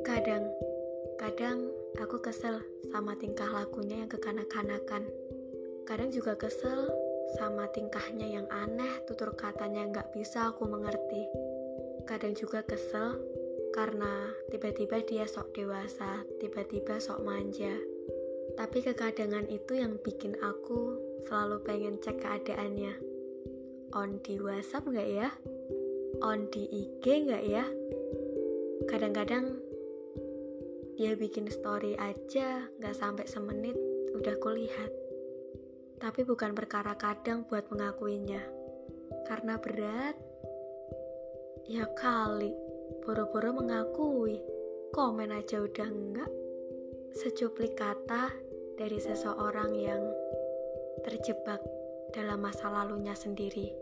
Kadang, kadang aku kesel sama tingkah lakunya yang kekanak-kanakan. Kadang juga kesel sama tingkahnya yang aneh, tutur katanya nggak bisa aku mengerti. Kadang juga kesel karena tiba-tiba dia sok dewasa, tiba-tiba sok manja. Tapi kekadangan itu yang bikin aku selalu pengen cek keadaannya. On di WhatsApp nggak ya? On di IG nggak ya? Kadang-kadang dia bikin story aja nggak sampai semenit udah kulihat. Tapi bukan perkara kadang buat mengakuinya. Karena berat. Ya kali, boro-boro mengakui. Komen aja udah enggak. Secuplik kata dari seseorang yang terjebak dalam masa lalunya sendiri.